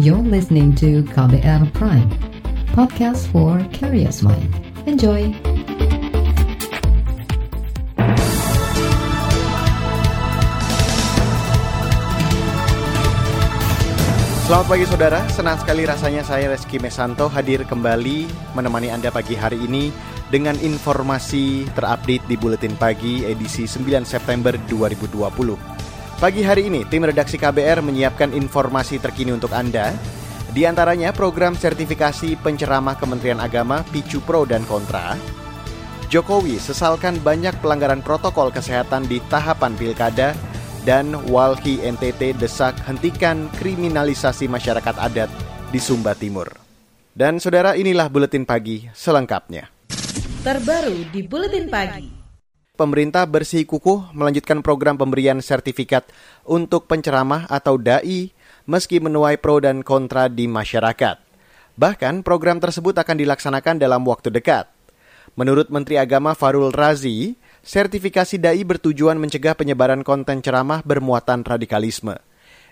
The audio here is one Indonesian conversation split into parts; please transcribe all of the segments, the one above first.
You're listening to KBR Prime, podcast for curious mind. Enjoy! Selamat pagi saudara, senang sekali rasanya saya Reski Mesanto hadir kembali menemani Anda pagi hari ini dengan informasi terupdate di Buletin Pagi edisi 9 September 2020. Pagi hari ini, tim redaksi KBR menyiapkan informasi terkini untuk Anda, di antaranya program sertifikasi penceramah Kementerian Agama Picu Pro dan Kontra, Jokowi sesalkan banyak pelanggaran protokol kesehatan di tahapan pilkada dan Walhi NTT desak hentikan kriminalisasi masyarakat adat di Sumba Timur. Dan saudara inilah buletin pagi selengkapnya. Terbaru di buletin pagi. Pemerintah bersikukuh melanjutkan program pemberian sertifikat untuk penceramah atau dai meski menuai pro dan kontra di masyarakat. Bahkan program tersebut akan dilaksanakan dalam waktu dekat. Menurut Menteri Agama Farul Razi, sertifikasi dai bertujuan mencegah penyebaran konten ceramah bermuatan radikalisme.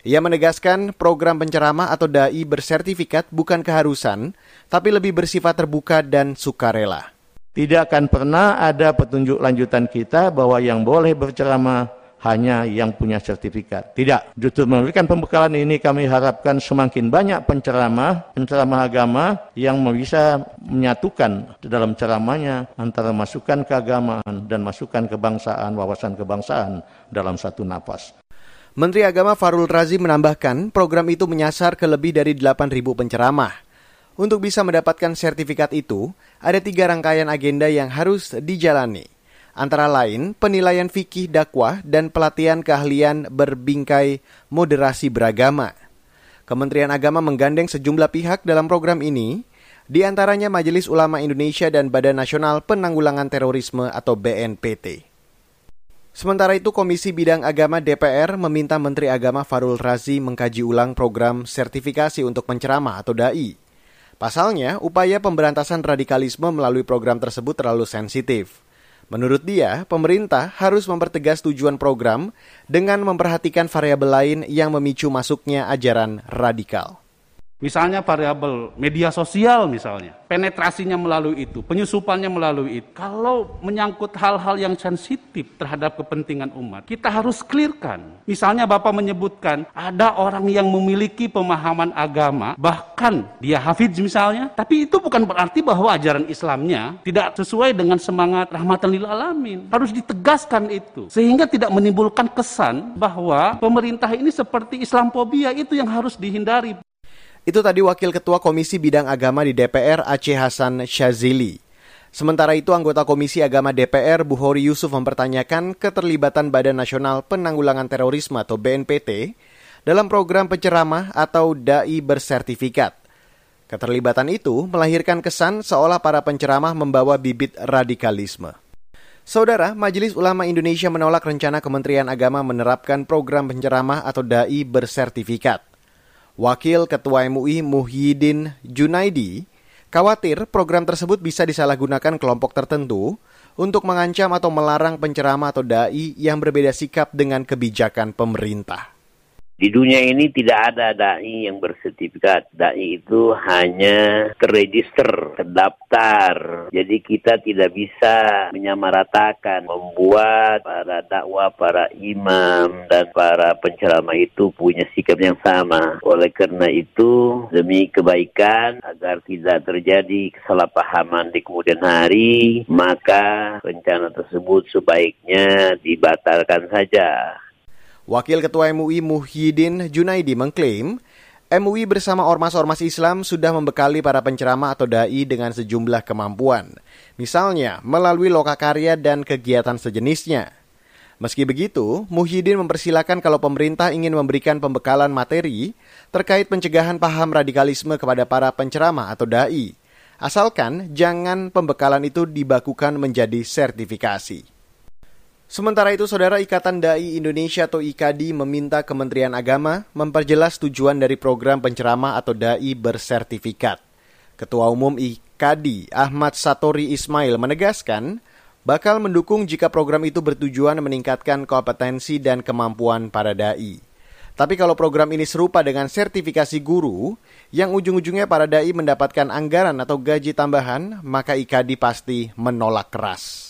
Ia menegaskan program penceramah atau dai bersertifikat bukan keharusan, tapi lebih bersifat terbuka dan sukarela. Tidak akan pernah ada petunjuk lanjutan kita bahwa yang boleh berceramah hanya yang punya sertifikat. Tidak, justru memberikan pembekalan ini kami harapkan semakin banyak penceramah, penceramah agama yang bisa menyatukan dalam ceramahnya antara masukan keagamaan dan masukan kebangsaan, wawasan kebangsaan dalam satu nafas. Menteri Agama Farul Razi menambahkan program itu menyasar ke lebih dari 8.000 penceramah. Untuk bisa mendapatkan sertifikat itu, ada tiga rangkaian agenda yang harus dijalani antara lain penilaian fikih dakwah dan pelatihan keahlian berbingkai moderasi beragama. Kementerian Agama menggandeng sejumlah pihak dalam program ini, di antaranya Majelis Ulama Indonesia dan Badan Nasional Penanggulangan Terorisme atau BNPT. Sementara itu, Komisi Bidang Agama DPR meminta Menteri Agama Farul Razi mengkaji ulang program sertifikasi untuk penceramah atau DAI. Pasalnya, upaya pemberantasan radikalisme melalui program tersebut terlalu sensitif. Menurut dia, pemerintah harus mempertegas tujuan program dengan memperhatikan variabel lain yang memicu masuknya ajaran radikal. Misalnya variabel media sosial misalnya, penetrasinya melalui itu, penyusupannya melalui itu. Kalau menyangkut hal-hal yang sensitif terhadap kepentingan umat, kita harus clearkan. Misalnya Bapak menyebutkan ada orang yang memiliki pemahaman agama, bahkan dia hafiz misalnya, tapi itu bukan berarti bahwa ajaran Islamnya tidak sesuai dengan semangat rahmatan lil alamin. Harus ditegaskan itu sehingga tidak menimbulkan kesan bahwa pemerintah ini seperti Islamophobia itu yang harus dihindari. Itu tadi Wakil Ketua Komisi Bidang Agama di DPR Aceh Hasan Syazili. Sementara itu anggota Komisi Agama DPR Buhori Yusuf mempertanyakan keterlibatan Badan Nasional Penanggulangan Terorisme atau BNPT dalam program penceramah atau dai bersertifikat. Keterlibatan itu melahirkan kesan seolah para penceramah membawa bibit radikalisme. Saudara, Majelis Ulama Indonesia menolak rencana Kementerian Agama menerapkan program penceramah atau dai bersertifikat. Wakil Ketua MUI Muhyiddin Junaidi khawatir program tersebut bisa disalahgunakan kelompok tertentu untuk mengancam atau melarang penceramah atau dai yang berbeda sikap dengan kebijakan pemerintah. Di dunia ini tidak ada dai yang bersertifikat. Dai itu hanya terregister, terdaftar. Jadi kita tidak bisa menyamaratakan, membuat para dakwah, para imam, dan para penceramah itu punya sikap yang sama. Oleh karena itu, demi kebaikan, agar tidak terjadi kesalahpahaman di kemudian hari, maka rencana tersebut sebaiknya dibatalkan saja. Wakil Ketua MUI Muhyiddin Junaidi mengklaim MUI bersama ormas-ormas Islam sudah membekali para penceramah atau dai dengan sejumlah kemampuan, misalnya melalui lokakarya dan kegiatan sejenisnya. Meski begitu, Muhyiddin mempersilahkan kalau pemerintah ingin memberikan pembekalan materi terkait pencegahan paham radikalisme kepada para penceramah atau dai, asalkan jangan pembekalan itu dibakukan menjadi sertifikasi. Sementara itu, Saudara Ikatan Dai Indonesia atau IKADI meminta Kementerian Agama memperjelas tujuan dari program penceramah atau dai bersertifikat. Ketua Umum IKADI Ahmad Satori Ismail menegaskan bakal mendukung jika program itu bertujuan meningkatkan kompetensi dan kemampuan para dai. Tapi kalau program ini serupa dengan sertifikasi guru, yang ujung-ujungnya para dai mendapatkan anggaran atau gaji tambahan, maka IKADI pasti menolak keras.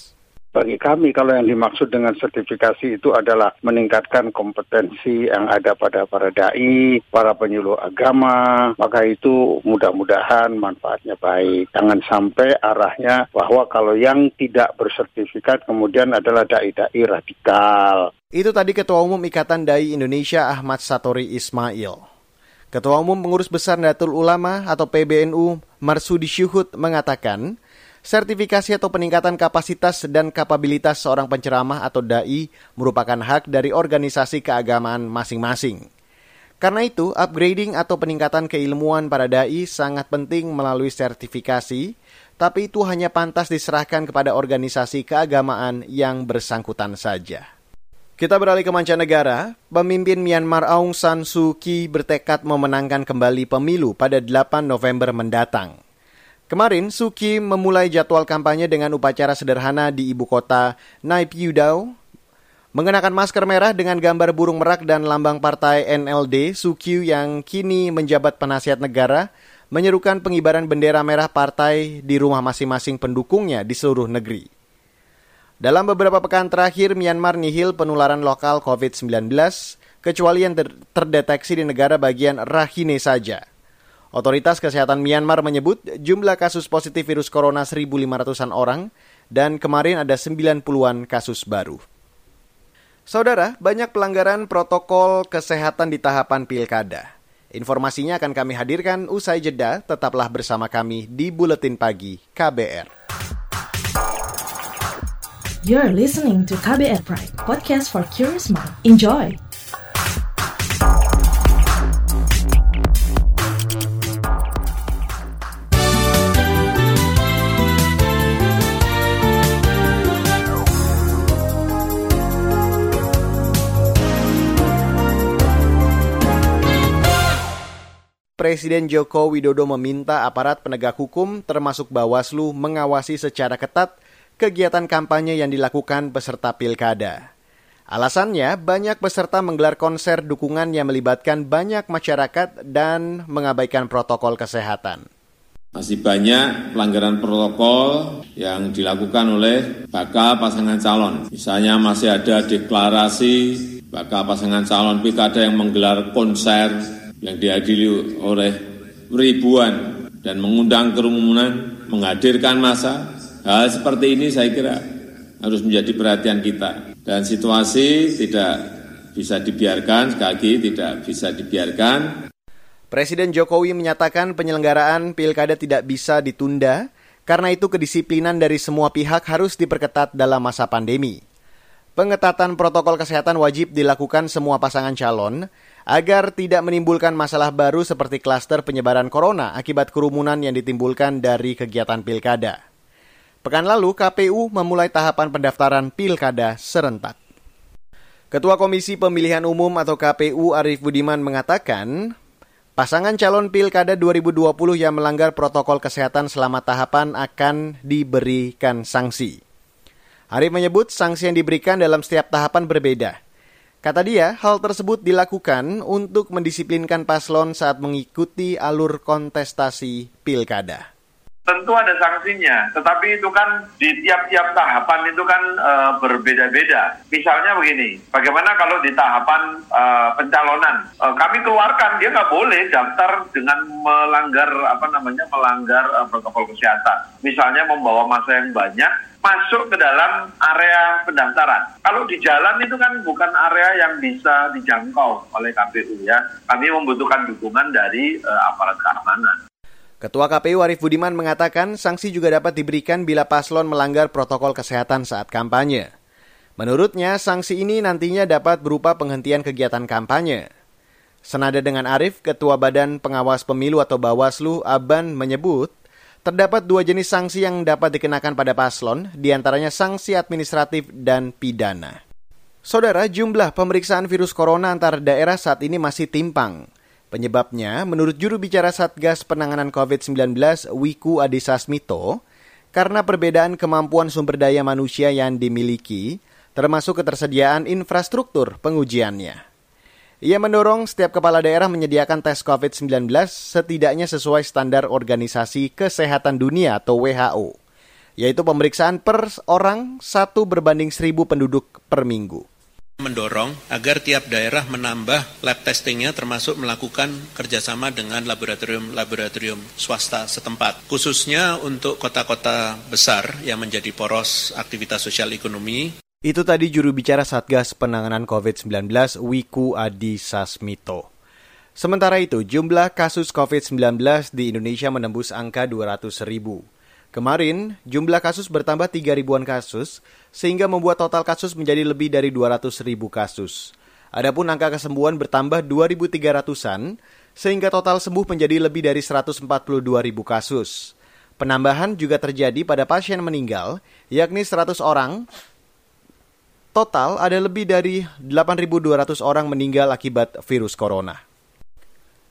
Bagi kami kalau yang dimaksud dengan sertifikasi itu adalah meningkatkan kompetensi yang ada pada para dai, para penyuluh agama, maka itu mudah-mudahan manfaatnya baik. Jangan sampai arahnya bahwa kalau yang tidak bersertifikat kemudian adalah dai-dai radikal. Itu tadi Ketua Umum Ikatan Dai Indonesia Ahmad Satori Ismail. Ketua Umum Pengurus Besar Natul Ulama atau PBNU Marsudi Syuhud mengatakan, Sertifikasi atau peningkatan kapasitas dan kapabilitas seorang penceramah atau dai merupakan hak dari organisasi keagamaan masing-masing. Karena itu, upgrading atau peningkatan keilmuan para dai sangat penting melalui sertifikasi, tapi itu hanya pantas diserahkan kepada organisasi keagamaan yang bersangkutan saja. Kita beralih ke mancanegara, pemimpin Myanmar Aung San Suu Kyi bertekad memenangkan kembali pemilu pada 8 November mendatang. Kemarin, Suki memulai jadwal kampanye dengan upacara sederhana di ibu kota Naypyidaw. Mengenakan masker merah dengan gambar burung merak dan lambang partai NLD, Suki yang kini menjabat penasihat negara, menyerukan pengibaran bendera merah partai di rumah masing-masing pendukungnya di seluruh negeri. Dalam beberapa pekan terakhir, Myanmar nihil penularan lokal COVID-19, kecuali yang ter terdeteksi di negara bagian Rakhine saja. Otoritas Kesehatan Myanmar menyebut jumlah kasus positif virus corona 1.500-an orang dan kemarin ada 90-an kasus baru. Saudara, banyak pelanggaran protokol kesehatan di tahapan pilkada. Informasinya akan kami hadirkan usai jeda, tetaplah bersama kami di Buletin Pagi KBR. You're listening to KBR Pride, podcast for curious mind. Enjoy! Presiden Joko Widodo meminta aparat penegak hukum termasuk Bawaslu mengawasi secara ketat kegiatan kampanye yang dilakukan peserta pilkada. Alasannya, banyak peserta menggelar konser dukungan yang melibatkan banyak masyarakat dan mengabaikan protokol kesehatan. Masih banyak pelanggaran protokol yang dilakukan oleh bakal pasangan calon. Misalnya masih ada deklarasi bakal pasangan calon pilkada yang menggelar konser yang dihadiri oleh ribuan dan mengundang kerumunan, menghadirkan masa, hal seperti ini saya kira harus menjadi perhatian kita. Dan situasi tidak bisa dibiarkan, sekali lagi tidak bisa dibiarkan. Presiden Jokowi menyatakan penyelenggaraan pilkada tidak bisa ditunda, karena itu kedisiplinan dari semua pihak harus diperketat dalam masa pandemi. Pengetatan protokol kesehatan wajib dilakukan semua pasangan calon, agar tidak menimbulkan masalah baru seperti klaster penyebaran corona akibat kerumunan yang ditimbulkan dari kegiatan pilkada. Pekan lalu, KPU memulai tahapan pendaftaran pilkada serentak. Ketua Komisi Pemilihan Umum atau KPU Arief Budiman mengatakan, pasangan calon pilkada 2020 yang melanggar protokol kesehatan selama tahapan akan diberikan sanksi. Arief menyebut sanksi yang diberikan dalam setiap tahapan berbeda. Kata dia, hal tersebut dilakukan untuk mendisiplinkan paslon saat mengikuti alur kontestasi pilkada. Tentu ada sanksinya, tetapi itu kan di tiap-tiap tahapan itu kan e, berbeda-beda. Misalnya begini, bagaimana kalau di tahapan e, pencalonan, e, kami keluarkan dia nggak boleh daftar dengan melanggar apa namanya melanggar e, protokol kesehatan. Misalnya membawa masa yang banyak, masuk ke dalam area pendaftaran. Kalau di jalan itu kan bukan area yang bisa dijangkau oleh KPU ya. Kami membutuhkan dukungan dari e, aparat keamanan. Ketua KPU Arief Budiman mengatakan sanksi juga dapat diberikan bila paslon melanggar protokol kesehatan saat kampanye. Menurutnya, sanksi ini nantinya dapat berupa penghentian kegiatan kampanye. Senada dengan Arief, Ketua Badan Pengawas Pemilu atau Bawaslu, Aban, menyebut, terdapat dua jenis sanksi yang dapat dikenakan pada paslon, di antaranya sanksi administratif dan pidana. Saudara, jumlah pemeriksaan virus corona antar daerah saat ini masih timpang. Penyebabnya, menurut juru bicara Satgas Penanganan COVID-19 Wiku Adhisa Smito, karena perbedaan kemampuan sumber daya manusia yang dimiliki, termasuk ketersediaan infrastruktur pengujiannya. Ia mendorong setiap kepala daerah menyediakan tes COVID-19 setidaknya sesuai standar Organisasi Kesehatan Dunia atau WHO, yaitu pemeriksaan per orang satu berbanding seribu penduduk per minggu mendorong agar tiap daerah menambah lab testingnya termasuk melakukan kerjasama dengan laboratorium-laboratorium swasta setempat. Khususnya untuk kota-kota besar yang menjadi poros aktivitas sosial ekonomi. Itu tadi juru bicara Satgas Penanganan COVID-19 Wiku Adi Sasmito. Sementara itu, jumlah kasus COVID-19 di Indonesia menembus angka 200 ribu. Kemarin, jumlah kasus bertambah 3 ribuan kasus, sehingga membuat total kasus menjadi lebih dari 200 ribu kasus. Adapun angka kesembuhan bertambah 2.300-an, sehingga total sembuh menjadi lebih dari 142 ribu kasus. Penambahan juga terjadi pada pasien meninggal, yakni 100 orang. Total ada lebih dari 8.200 orang meninggal akibat virus corona.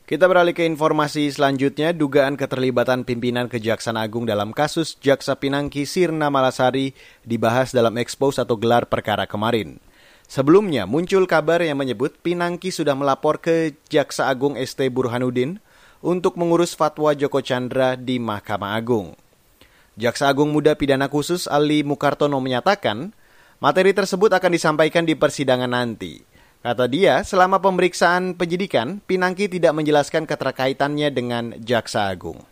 Kita beralih ke informasi selanjutnya, dugaan keterlibatan pimpinan Kejaksaan Agung dalam kasus Jaksa Pinangki Sirna Malasari dibahas dalam ekspos atau gelar perkara kemarin. Sebelumnya muncul kabar yang menyebut Pinangki sudah melapor ke Jaksa Agung ST Burhanuddin untuk mengurus fatwa Joko Chandra di Mahkamah Agung. Jaksa Agung Muda Pidana Khusus Ali Mukartono menyatakan, materi tersebut akan disampaikan di persidangan nanti. Kata dia, selama pemeriksaan penyidikan, Pinangki tidak menjelaskan keterkaitannya dengan Jaksa Agung.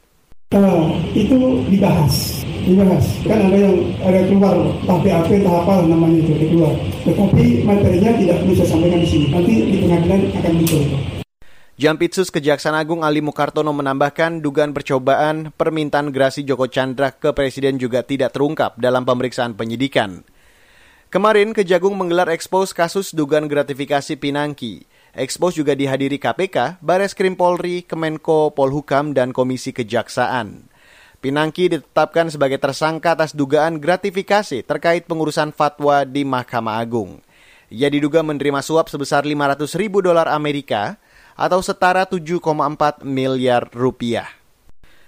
Nah, itu dibahas, dibahas. Kan ada yang ada keluar TAP tahap apa namanya itu kedua. Tetapi materinya tidak bisa sampaikan di sini. Nanti di pengadilan akan muncul. Jampitsus Kejaksaan Agung Ali Mukartono menambahkan dugaan percobaan permintaan gerasi Joko Chandra ke Presiden juga tidak terungkap dalam pemeriksaan penyidikan. Kemarin Kejagung menggelar ekspos kasus dugaan gratifikasi Pinangki. Ekspos juga dihadiri KPK, Bares Krim Polri, Kemenko Polhukam, dan Komisi Kejaksaan. Pinangki ditetapkan sebagai tersangka atas dugaan gratifikasi terkait pengurusan fatwa di Mahkamah Agung. Ia diduga menerima suap sebesar 500 ribu dolar Amerika atau setara 7,4 miliar rupiah.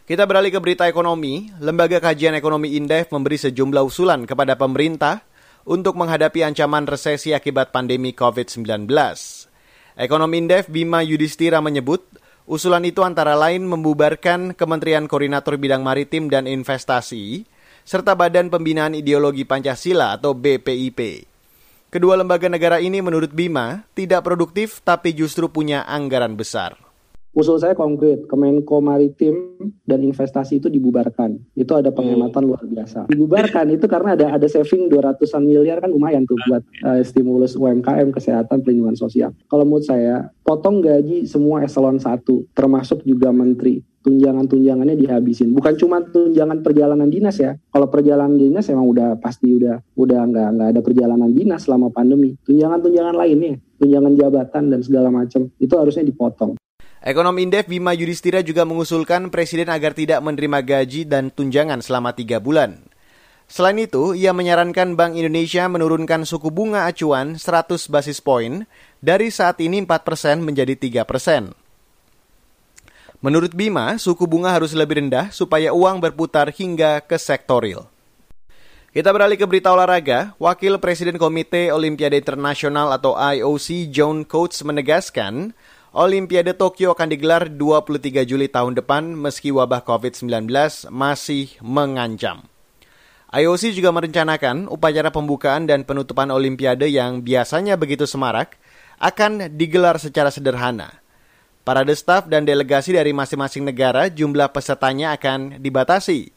Kita beralih ke berita ekonomi. Lembaga Kajian Ekonomi Indef memberi sejumlah usulan kepada pemerintah untuk menghadapi ancaman resesi akibat pandemi COVID-19. Ekonom Indef Bima Yudhistira menyebut, usulan itu antara lain membubarkan Kementerian Koordinator Bidang Maritim dan Investasi, serta Badan Pembinaan Ideologi Pancasila atau BPIP. Kedua lembaga negara ini menurut Bima tidak produktif tapi justru punya anggaran besar. Usul saya konkret, Kemenko Maritim dan Investasi itu dibubarkan. Itu ada penghematan luar biasa. Dibubarkan itu karena ada ada saving 200-an miliar kan lumayan tuh buat uh, stimulus UMKM, kesehatan, perlindungan sosial. Kalau menurut saya, potong gaji semua eselon 1, termasuk juga menteri tunjangan-tunjangannya dihabisin. Bukan cuma tunjangan perjalanan dinas ya. Kalau perjalanan dinas emang udah pasti udah udah nggak nggak ada perjalanan dinas selama pandemi. Tunjangan-tunjangan lainnya, tunjangan jabatan dan segala macam itu harusnya dipotong. Ekonom Indef Bima Yudhistira juga mengusulkan Presiden agar tidak menerima gaji dan tunjangan selama tiga bulan. Selain itu, ia menyarankan Bank Indonesia menurunkan suku bunga acuan 100 basis poin dari saat ini 4% menjadi 3%. Menurut Bima, suku bunga harus lebih rendah supaya uang berputar hingga ke sektor real. Kita beralih ke berita olahraga. Wakil Presiden Komite Olimpiade Internasional atau IOC John Coates menegaskan Olimpiade Tokyo akan digelar 23 Juli tahun depan meski wabah COVID-19 masih mengancam. IOC juga merencanakan upacara pembukaan dan penutupan Olimpiade yang biasanya begitu semarak akan digelar secara sederhana. Para staf dan delegasi dari masing-masing negara jumlah pesertanya akan dibatasi.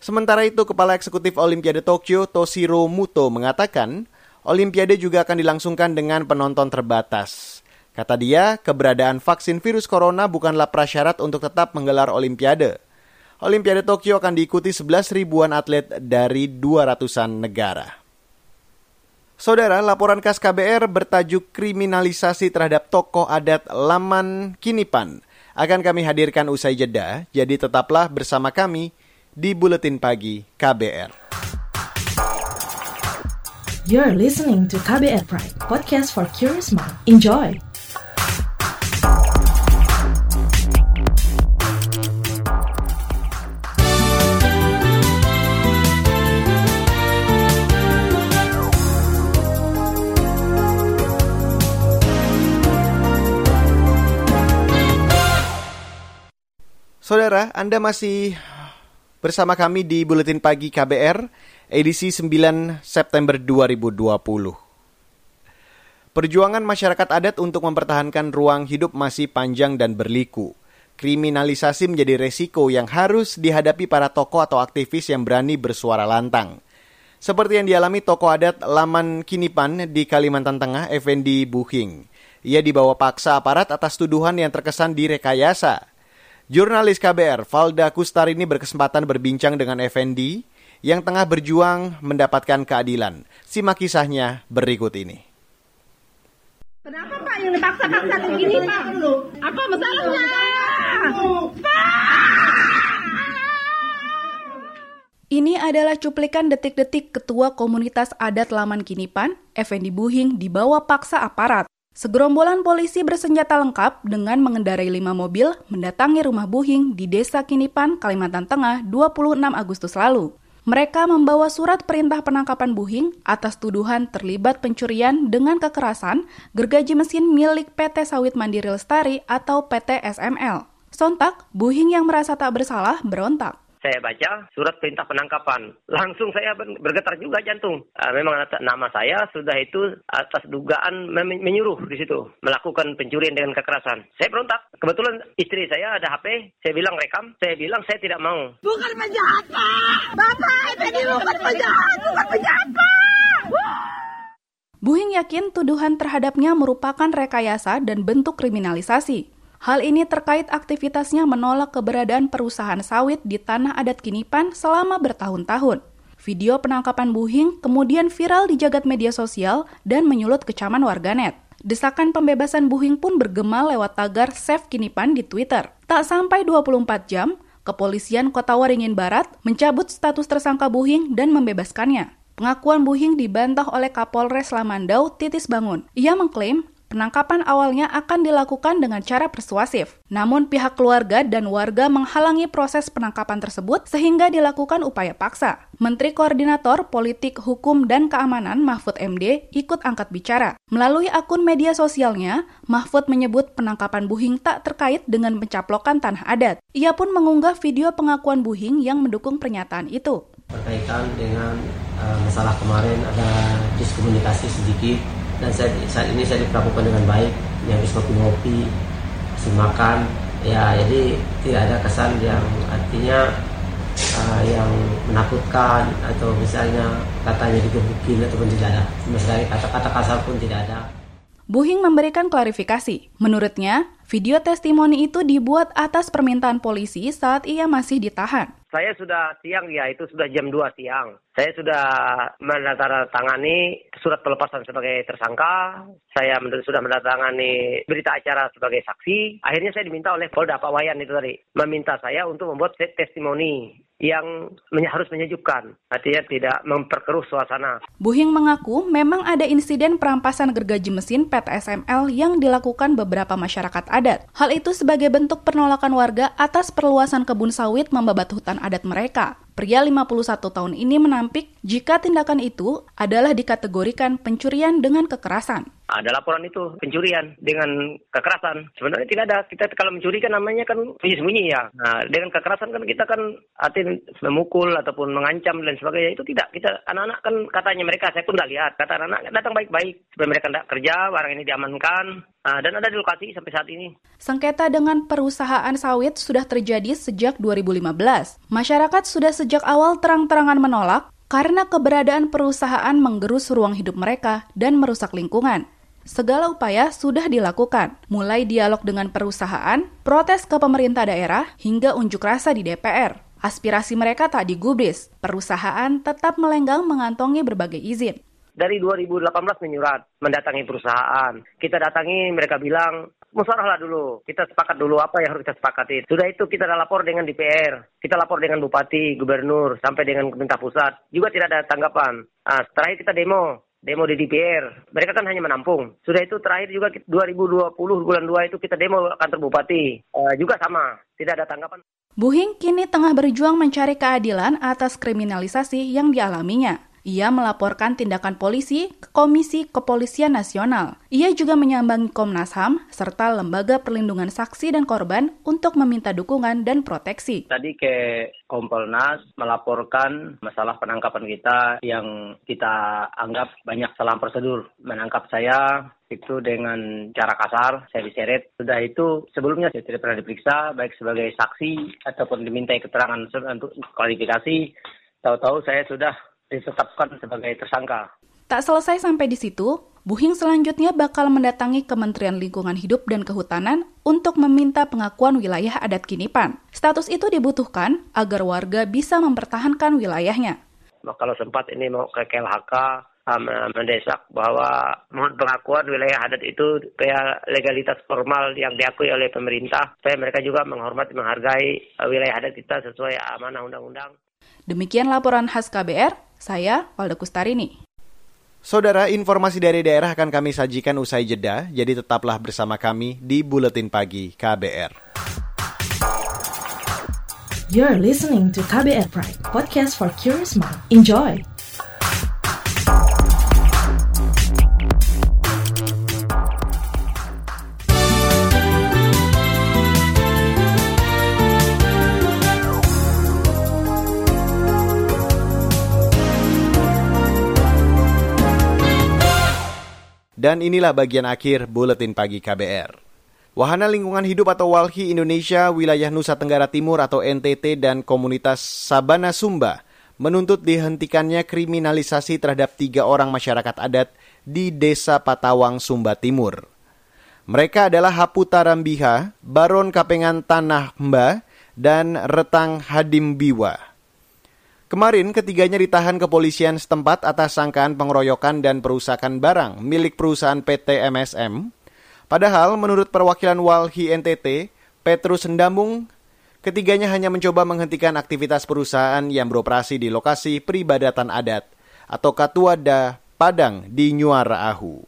Sementara itu, Kepala Eksekutif Olimpiade Tokyo Toshiro Muto mengatakan, Olimpiade juga akan dilangsungkan dengan penonton terbatas. Kata dia, keberadaan vaksin virus corona bukanlah prasyarat untuk tetap menggelar Olimpiade. Olimpiade Tokyo akan diikuti 11 ribuan atlet dari 200-an negara. Saudara, laporan khas KBR bertajuk kriminalisasi terhadap tokoh adat Laman Kinipan akan kami hadirkan usai jeda, jadi tetaplah bersama kami di Buletin Pagi KBR. You're listening to KBR Pride, podcast for curious mind. Enjoy! Saudara, Anda masih bersama kami di Buletin Pagi KBR, edisi 9 September 2020. Perjuangan masyarakat adat untuk mempertahankan ruang hidup masih panjang dan berliku. Kriminalisasi menjadi resiko yang harus dihadapi para tokoh atau aktivis yang berani bersuara lantang. Seperti yang dialami tokoh adat Laman Kinipan di Kalimantan Tengah, Effendi Buhing. Ia dibawa paksa aparat atas tuduhan yang terkesan direkayasa. Jurnalis KBR Valda Kustarini berkesempatan berbincang dengan Effendi yang tengah berjuang mendapatkan keadilan. Simak kisahnya berikut ini. Kenapa Pak yang dipaksa-paksa begini Pak? Apa masalahnya? Ini adalah cuplikan detik-detik Ketua Komunitas Adat Laman Kinipan, Effendi Buhing, dibawa paksa aparat. Segerombolan polisi bersenjata lengkap dengan mengendarai lima mobil mendatangi rumah Buhing di Desa Kinipan, Kalimantan Tengah 26 Agustus lalu. Mereka membawa surat perintah penangkapan Buhing atas tuduhan terlibat pencurian dengan kekerasan gergaji mesin milik PT Sawit Mandiri Lestari atau PT SML. Sontak, Buhing yang merasa tak bersalah berontak saya baca surat perintah penangkapan. Langsung saya bergetar juga jantung. Uh, memang nama saya sudah itu atas dugaan menyuruh di situ melakukan pencurian dengan kekerasan. Saya berontak. Kebetulan istri saya ada HP, saya bilang rekam, saya bilang saya tidak mau. Bukan penjahat, Pak. Bapak, ini bukan penjahat, bukan penjahat, Pak. Buhing yakin tuduhan terhadapnya merupakan rekayasa dan bentuk kriminalisasi. Hal ini terkait aktivitasnya menolak keberadaan perusahaan sawit di tanah adat Kinipan selama bertahun-tahun. Video penangkapan Buhing kemudian viral di jagat media sosial dan menyulut kecaman warganet. Desakan pembebasan Buhing pun bergema lewat tagar Save Kinipan di Twitter. Tak sampai 24 jam, kepolisian Kota Waringin Barat mencabut status tersangka Buhing dan membebaskannya. Pengakuan Buhing dibantah oleh Kapolres Lamandau Titis Bangun. Ia mengklaim Penangkapan awalnya akan dilakukan dengan cara persuasif, namun pihak keluarga dan warga menghalangi proses penangkapan tersebut sehingga dilakukan upaya paksa. Menteri Koordinator Politik Hukum dan Keamanan Mahfud MD ikut angkat bicara. Melalui akun media sosialnya, Mahfud menyebut penangkapan Buhing tak terkait dengan pencaplokan tanah adat. Ia pun mengunggah video pengakuan Buhing yang mendukung pernyataan itu. Berkaitan dengan uh, masalah kemarin ada diskomunikasi sedikit dan saya, saat ini saya diperlakukan dengan baik yang bisa ngopi-ngopi kasih makan ya jadi tidak ada kesan yang artinya uh, yang menakutkan atau misalnya katanya digebukin ataupun tidak ada sekali kata-kata kasar pun tidak ada Buhing memberikan klarifikasi. Menurutnya, video testimoni itu dibuat atas permintaan polisi saat ia masih ditahan. Saya sudah siang ya, itu sudah jam 2 siang. Saya sudah menandatangani surat pelepasan sebagai tersangka. Saya sudah menandatangani berita acara sebagai saksi. Akhirnya saya diminta oleh Polda Pak Wayan itu tadi. Meminta saya untuk membuat testimoni yang harus menyejukkan, artinya tidak memperkeruh suasana. Buhing mengaku memang ada insiden perampasan gergaji mesin PT SML yang dilakukan beberapa masyarakat adat. Hal itu sebagai bentuk penolakan warga atas perluasan kebun sawit membabat hutan adat mereka. Pria 51 tahun ini menampik jika tindakan itu adalah dikategorikan pencurian dengan kekerasan. Ada laporan itu pencurian dengan kekerasan. Sebenarnya tidak ada. Kita kalau mencuri kan namanya kan sembunyi-sembunyi ya. Nah, dengan kekerasan kan kita kan arti memukul ataupun mengancam dan sebagainya itu tidak. Kita anak-anak kan katanya mereka saya pun tidak lihat. Kata anak-anak datang baik-baik supaya mereka tidak kerja, barang ini diamankan. Nah, dan ada di lokasi sampai saat ini. Sengketa dengan perusahaan sawit sudah terjadi sejak 2015. Masyarakat sudah sejak awal terang-terangan menolak karena keberadaan perusahaan menggerus ruang hidup mereka dan merusak lingkungan. Segala upaya sudah dilakukan, mulai dialog dengan perusahaan, protes ke pemerintah daerah, hingga unjuk rasa di DPR. Aspirasi mereka tak digubris, perusahaan tetap melenggang mengantongi berbagai izin. Dari 2018 menyurat, mendatangi perusahaan. Kita datangi, mereka bilang, musyawarah dulu. Kita sepakat dulu apa yang harus kita sepakati. Sudah itu kita lapor dengan DPR. Kita lapor dengan Bupati, Gubernur, sampai dengan pemerintah pusat. Juga tidak ada tanggapan. Nah, terakhir kita demo demo di DPR. Mereka kan hanya menampung. Sudah itu terakhir juga 2020 bulan 2 itu kita demo kantor bupati. Uh, juga sama, tidak ada tanggapan. Buhing kini tengah berjuang mencari keadilan atas kriminalisasi yang dialaminya. Ia melaporkan tindakan polisi ke Komisi Kepolisian Nasional. Ia juga menyambangi Komnas HAM serta Lembaga Perlindungan Saksi dan Korban untuk meminta dukungan dan proteksi. Tadi ke Kompolnas melaporkan masalah penangkapan kita yang kita anggap banyak salah prosedur. Menangkap saya itu dengan cara kasar, saya diseret. Sudah itu sebelumnya saya tidak pernah diperiksa, baik sebagai saksi ataupun dimintai keterangan untuk klarifikasi. Tahu-tahu saya sudah ditetapkan sebagai tersangka. Tak selesai sampai di situ, Buhing selanjutnya bakal mendatangi Kementerian Lingkungan Hidup dan Kehutanan untuk meminta pengakuan wilayah adat Kinipan. Status itu dibutuhkan agar warga bisa mempertahankan wilayahnya. Kalau sempat ini mau ke KLHK, um, mendesak bahwa mohon pengakuan wilayah adat itu supaya legalitas formal yang diakui oleh pemerintah, supaya mereka juga menghormati, menghargai uh, wilayah adat kita sesuai amanah undang-undang. Demikian laporan khas KBR, saya Walda Kustarini. Saudara, informasi dari daerah akan kami sajikan usai jeda, jadi tetaplah bersama kami di Buletin Pagi KBR. You're listening to KBR Pride, podcast for curious mind. Enjoy! Dan inilah bagian akhir Buletin Pagi KBR. Wahana Lingkungan Hidup atau WALHI Indonesia Wilayah Nusa Tenggara Timur atau NTT dan komunitas Sabana Sumba menuntut dihentikannya kriminalisasi terhadap tiga orang masyarakat adat di Desa Patawang, Sumba Timur. Mereka adalah Haputa Rambiha, Baron Kapengan Tanah Mba, dan Retang Hadim Biwa. Kemarin ketiganya ditahan kepolisian setempat atas sangkaan pengeroyokan dan perusakan barang milik perusahaan PT MSM. Padahal menurut perwakilan Walhi NTT, Petrus Sendambung, ketiganya hanya mencoba menghentikan aktivitas perusahaan yang beroperasi di lokasi peribadatan adat atau Katuada Padang di Nyuara Ahu.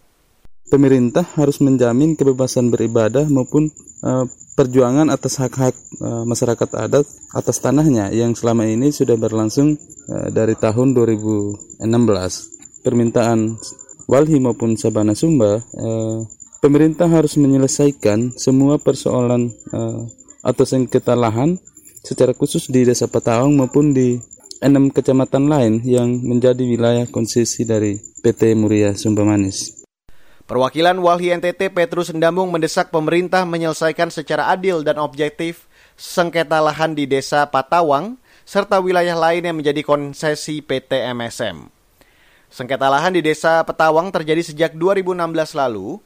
Pemerintah harus menjamin kebebasan beribadah maupun uh, perjuangan atas hak-hak uh, masyarakat adat atas tanahnya yang selama ini sudah berlangsung uh, dari tahun 2016. Permintaan Walhi maupun Sabana Sumba, uh, pemerintah harus menyelesaikan semua persoalan atau sengketa lahan secara khusus di Desa Patawang maupun di enam kecamatan lain yang menjadi wilayah konsesi dari PT Muria Sumba Manis. Perwakilan Walhi NTT Petrus Sendambung mendesak pemerintah menyelesaikan secara adil dan objektif sengketa lahan di desa Patawang serta wilayah lain yang menjadi konsesi PT MSM. Sengketa lahan di desa Patawang terjadi sejak 2016 lalu.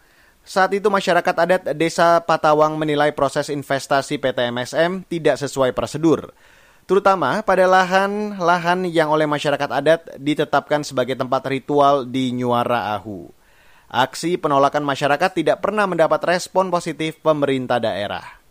Saat itu masyarakat adat desa Patawang menilai proses investasi PT MSM tidak sesuai prosedur. Terutama pada lahan-lahan yang oleh masyarakat adat ditetapkan sebagai tempat ritual di Nyuara Ahu. Aksi penolakan masyarakat tidak pernah mendapat respon positif pemerintah daerah.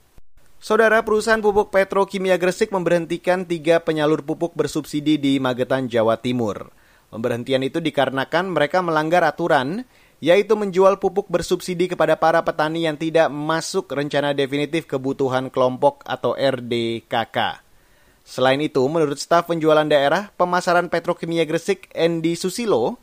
Saudara perusahaan pupuk Petrokimia Gresik memberhentikan tiga penyalur pupuk bersubsidi di Magetan, Jawa Timur. Pemberhentian itu dikarenakan mereka melanggar aturan, yaitu menjual pupuk bersubsidi kepada para petani yang tidak masuk rencana definitif kebutuhan kelompok atau RDKK. Selain itu, menurut staf penjualan daerah, pemasaran Petrokimia Gresik, Endi Susilo,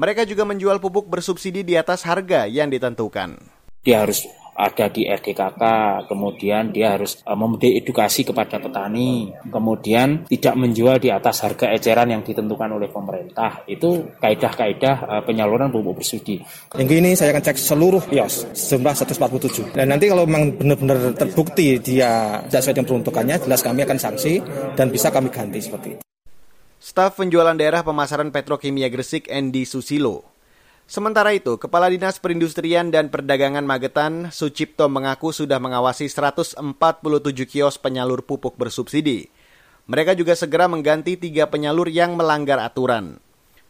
mereka juga menjual pupuk bersubsidi di atas harga yang ditentukan. Dia harus ada di RDKK, kemudian dia harus uh, memberi edukasi kepada petani, kemudian tidak menjual di atas harga eceran yang ditentukan oleh pemerintah. Itu kaidah-kaidah uh, penyaluran pupuk bersubsidi. Yang ini saya akan cek seluruh kios, jumlah 147. Dan nanti kalau memang benar-benar terbukti dia tidak sesuai dengan peruntukannya, jelas kami akan sanksi dan bisa kami ganti seperti itu. Staf penjualan daerah pemasaran petrokimia Gresik Endi Susilo. Sementara itu, Kepala Dinas Perindustrian dan Perdagangan Magetan, Sucipto mengaku sudah mengawasi 147 kios penyalur pupuk bersubsidi. Mereka juga segera mengganti tiga penyalur yang melanggar aturan.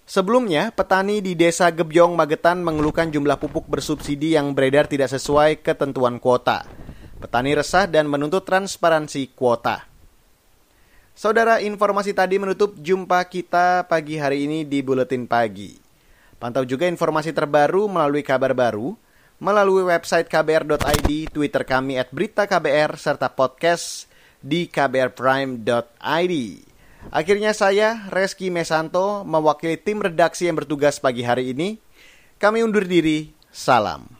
Sebelumnya, petani di Desa Gebyong, Magetan mengeluhkan jumlah pupuk bersubsidi yang beredar tidak sesuai ketentuan kuota. Petani resah dan menuntut transparansi kuota. Saudara, informasi tadi menutup jumpa kita pagi hari ini di Buletin Pagi. Pantau juga informasi terbaru melalui kabar baru, melalui website kbr.id, Twitter kami at berita KBR, serta podcast di kbrprime.id. Akhirnya saya, Reski Mesanto, mewakili tim redaksi yang bertugas pagi hari ini. Kami undur diri. Salam.